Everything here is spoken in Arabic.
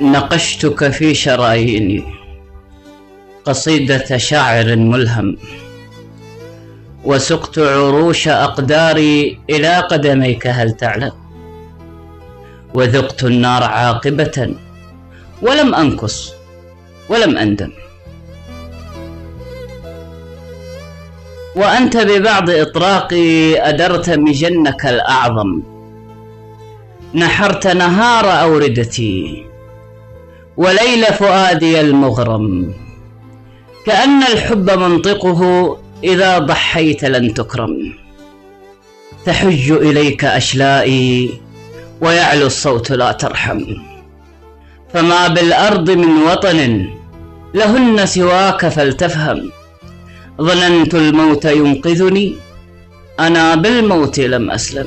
نقشتك في شراييني. قصيدة شاعر ملهم. وسقت عروش أقداري إلى قدميك هل تعلم؟ وذقت النار عاقبة ولم أنكص ولم أندم. وأنت ببعض إطراقي أدرت مجنك الأعظم. نحرت نهار أوردتي. وليل فؤادي المغرم. كأن الحب منطقه إذا ضحيت لن تكرم. تحج إليك أشلائي ويعلو الصوت لا ترحم. فما بالأرض من وطن لهن سواك فلتفهم. ظننت الموت ينقذني أنا بالموت لم أسلم.